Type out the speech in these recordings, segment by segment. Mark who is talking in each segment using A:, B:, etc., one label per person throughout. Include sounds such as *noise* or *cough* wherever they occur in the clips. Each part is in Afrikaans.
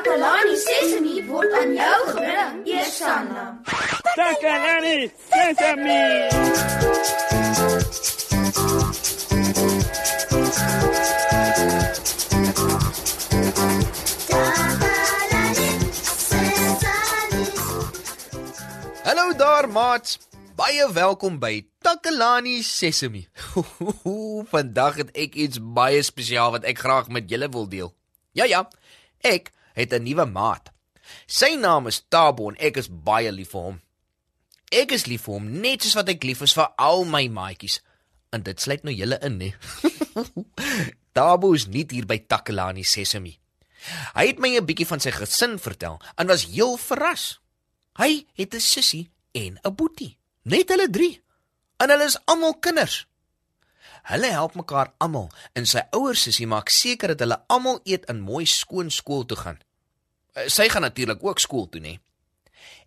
A: Takalani Sesemi word aan jou gebring, Eersanna.
B: Takalani Sesame.
C: Hallo daar maats. Baie welkom by Takalani Sesemi. *laughs* Vandag het ek iets baie spesiaal wat ek graag met julle wil deel. Ja ja, ek het 'n nuwe maat. Sy naam is Tabo en ek is baie lief vir hom. Ek is lief vir hom net soos wat ek lief is vir al my maatjies. En dit sluit nou julle in, hè. *laughs* Tabo is nie hier by Takalani Sesemi. Hy het my 'n bietjie van sy gesin vertel en was heel verras. Hy het 'n sussie en 'n boetie. Net hulle 3. En hulle is almal kinders. Hulle help mekaar almal en sy ouer sussie maak seker dat hulle almal eet in mooi skoon skool toe gaan. Eh, Sy gaan natuurlik ook skool toe, nê.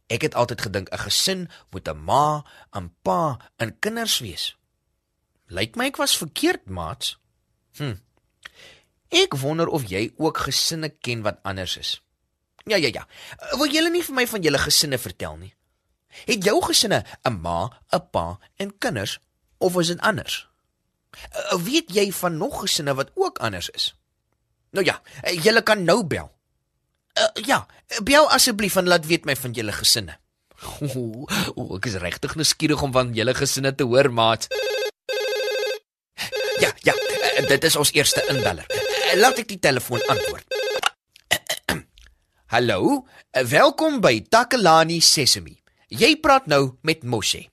C: Ek het altyd gedink 'n gesin moet 'n ma, 'n pa en kinders wees. Lyk my ek was verkeerd, maats. Hm. Ek wonder of jy ook gesinne ken wat anders is. Ja ja ja. Eh, Wil julle nie vir my van julle gesinne vertel nie? Het jou gesinne 'n ma, 'n pa en kinders of is dit anders? Uh, weet jy van nog gesinne wat ook anders is? Nou ja, julle kan nou bel. Uh, ja, bel asseblief en laat weet my van julle gesinne. O, oh, ek is regtig nuuskierig om van julle gesinne te hoor, maat. Ja, ja, uh, dit is ons eerste inbeller. Uh, laat ek die telefoon antwoord. *clears throat* Hallo, uh, welkom by Takalani Sesemi. Jy praat nou met Moshe.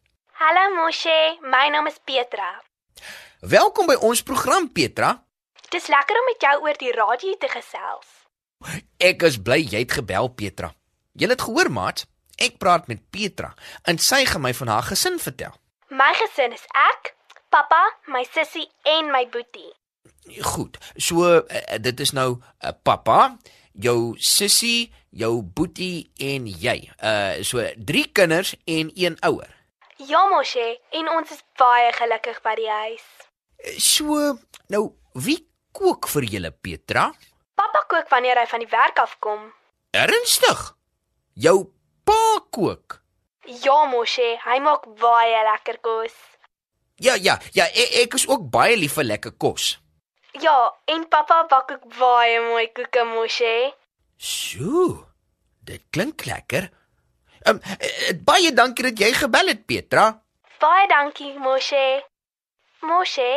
D: Hallo Moshe, my naam is Petra.
C: Welkom by ons program Petra.
D: Dis lekker om met jou oor die radio te gesels.
C: Ek is bly jy het gebel Petra. Jy het gehoor maat, ek praat met Petra en sy gaan my van haar gesin vertel.
D: My gesin is ek, pappa, my sussie en my boetie.
C: Goed. So uh, dit is nou uh, pappa, jou sussie, jou boetie en jy. Uh so drie kinders en een ouer.
D: Ja Moshe, en ons is baie gelukkig by die huis.
C: So nou wie kook vir julle Petra?
D: Kook wanneer hy van die werk afkom.
C: Ernstig? Jou pa kook?
D: Ja Moshe, hy maak baie lekker kos.
C: Ja ja, ja, ek, ek is ook baie lief vir lekker kos.
D: Ja, en pappa bak ook baie mooi koeke Moshe.
C: Sjoe. Dit klink lekker. Ehm um, baie dankie dat jy gebel het Petra.
D: Baie dankie Moshe. Moshe,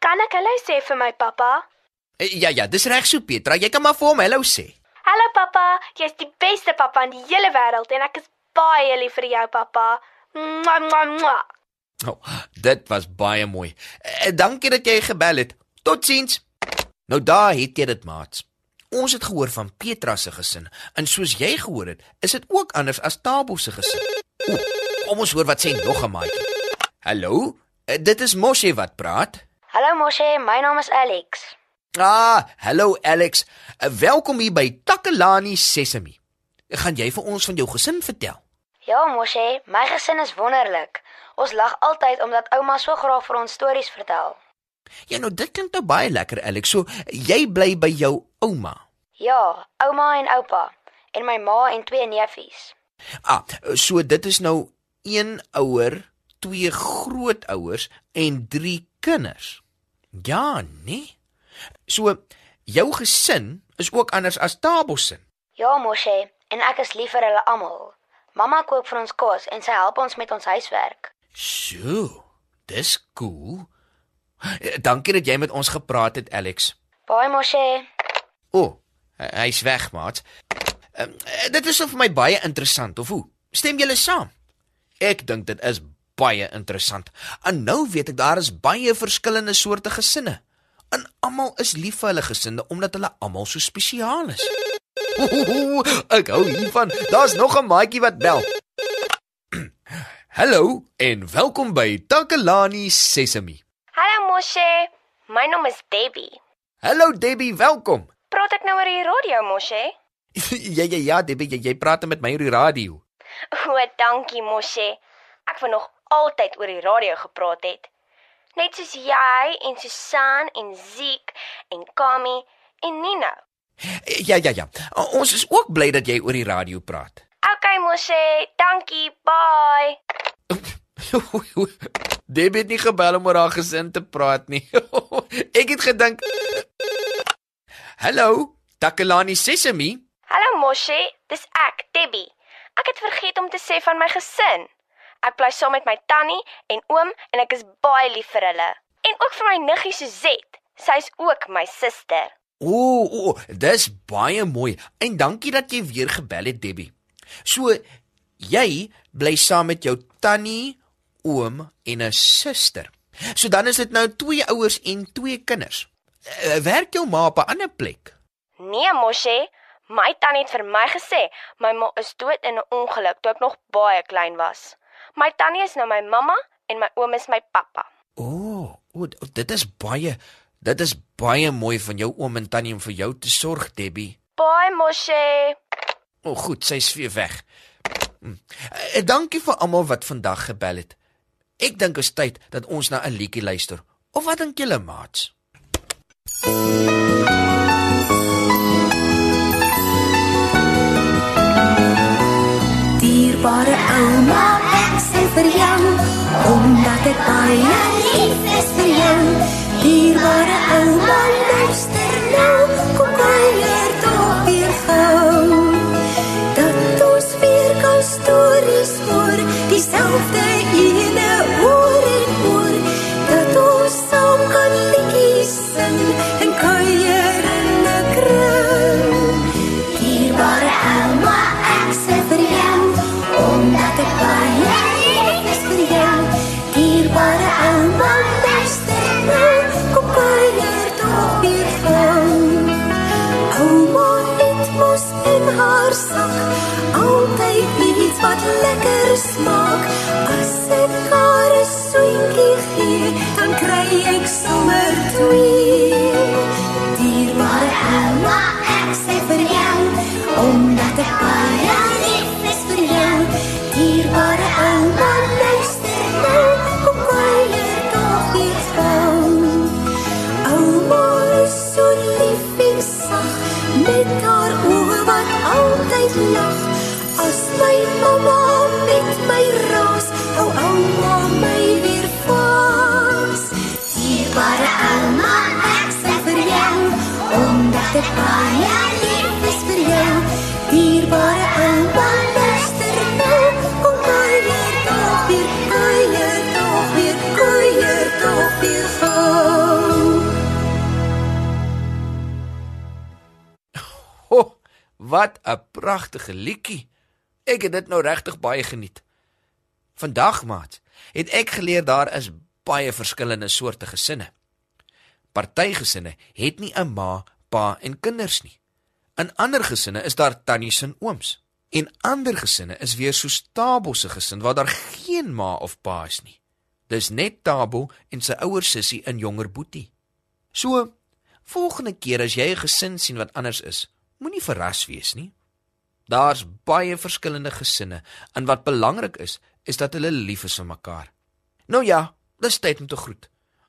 D: kan ek hallo sê vir my pappa?
C: Eh, Ja ja, dis reg so Petra. Jy kan maar vir hom hallo sê.
D: Hallo pappa, jy's die beste pappa in die hele wêreld en ek is baie lief vir jou pappa. Mwah, mwah, mwah.
C: Oh, dit was baie mooi. Eh, dankie dat jy gebel het. Totsiens. Nou daar het jy dit maats. Ons het gehoor van Petra se gesin en soos jy gehoor het, is dit ook anders as Tabo se gesin. O, kom ons hoor wat sê nog 'n maatjie. Hallo, eh, dit is Moshe wat praat.
D: Hallo Moshe, my naam is Alex.
C: Ah, hallo Alex. Uh, welkom hier by Takalani Sesemi. Gaan jy vir ons van jou gesin vertel?
E: Ja, Moshe, my gesin is wonderlik. Ons lag altyd omdat ouma so graag vir ons stories vertel.
C: Ja, nou dit klink nou baie lekker Alex. So jy bly by jou ouma.
E: Ja, ouma en oupa en my ma en twee neefies.
C: Ah, so dit is nou een ouer, twee grootouers en drie kinders. Ja, nee. So jou gesin is ook anders as Tabo se.
E: Ja, Moshe, en ek is lief vir hulle almal. Mamma kook vir ons kos en sy help ons met ons huiswerk.
C: So, dis cool. Dankie dat jy met ons gepraat het, Alex.
E: Baie Moshe.
C: O, oh, hy- hy's weg, maat. Um, dit is vir my baie interessant, of hoe? Stem julle saam? Ek dink dit is baie interessant. En nou weet ek daar is baie verskillende soorte gesinne. En almal is lief vir hulle gesinne omdat hulle almal so spesiaal is. Ohoho, *laughs* ek hou hiervan. Daar's nog 'n maatjie wat bel. *clears throat* Hallo en welkom by Takalani Sesemi.
D: Hallo Moshe, my naam is Debbie.
C: Hallo Debbie, welkom.
D: Praat ek nou oor die radio Moshe? *laughs*
C: ja ja ja, Debbie, jy, jy praat met my oor die radio. *laughs*
D: O, dankie Moshe. Ek wou nog altyd oor die radio gepraat het. Net soos jy en Susan en Ziek en Kami en Nina.
C: Ja ja ja. Ons is ook bly dat jy oor die radio praat.
D: Okay Moshe, dankie. Bye. *laughs*
C: Debbie het nie gebel om oor haar gesin te praat nie. *laughs* ek het gedink Hallo, Takalani Sesemi.
D: Hallo Moshe, dis ek, Debbie. Ek het vergeet om te sê van my gesin. Ek bly saam met my tannie en oom en ek is baie lief vir hulle. En ook vir my niggie Suzette. Sy's ook my suster.
C: Ooh, ooh, dis baie mooi. En dankie dat jy weer gebel het, Debbie. So jy bly saam met jou tannie, oom en 'n suster. So dan is dit nou twee ouers en twee kinders. Uh, werk jou ma op 'n ander plek?
D: Nee, Moshe, my tannie het vir my gesê my ma is dood in 'n ongeluk toe ek nog baie klein was. My tannie is nou my mamma en my oom is my pappa.
C: O, oh, oh, dit is baie dit is baie mooi van jou oom en tannie om vir jou te sorg, Debbie.
D: Baie Moshe.
C: O, oh, goed, sy's weer weg. Uh, dankie vir almal wat vandag gebel het. Ek dink is tyd dat ons na 'n liedjie luister. Of wat dink julle, maats?
A: Dierbare ouma, ek sê vir sak altyd iets wat lekker smaak. As ek haar 'n soentjie gee, dan kry ek sommer twee. Dierbare ouma, ek sê vir jou, omdat ek
C: wat 'n pragtige liedjie. Ek het dit nou regtig baie geniet. Vandag, maat, het ek geleer daar is baie verskillende soorte gesinne. Party gesinne het nie 'n ma, pa en kinders nie. In ander gesinne is daar tannies en ooms. En ander gesinne is weer so Tabo se gesin waar daar geen ma of pa is nie. Dis net Tabo en sy ouer sussie en jonger boetie. So, volgende keer as jy 'n gesin sien wat anders is, moenie verras wees nie. Daar's baie verskillende gesinne en wat belangrik is, is dat hulle lief is vir mekaar. Nou ja, dis tyd om te groet.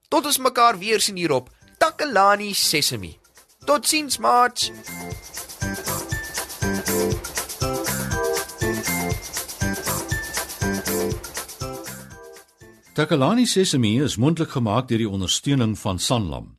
C: Tot ons mekaar weer sien hierop Takalani Sesemi. Totsiens, maats.
F: Takalani Sesemi is mondelik gemaak deur die ondersteuning van Sanlam.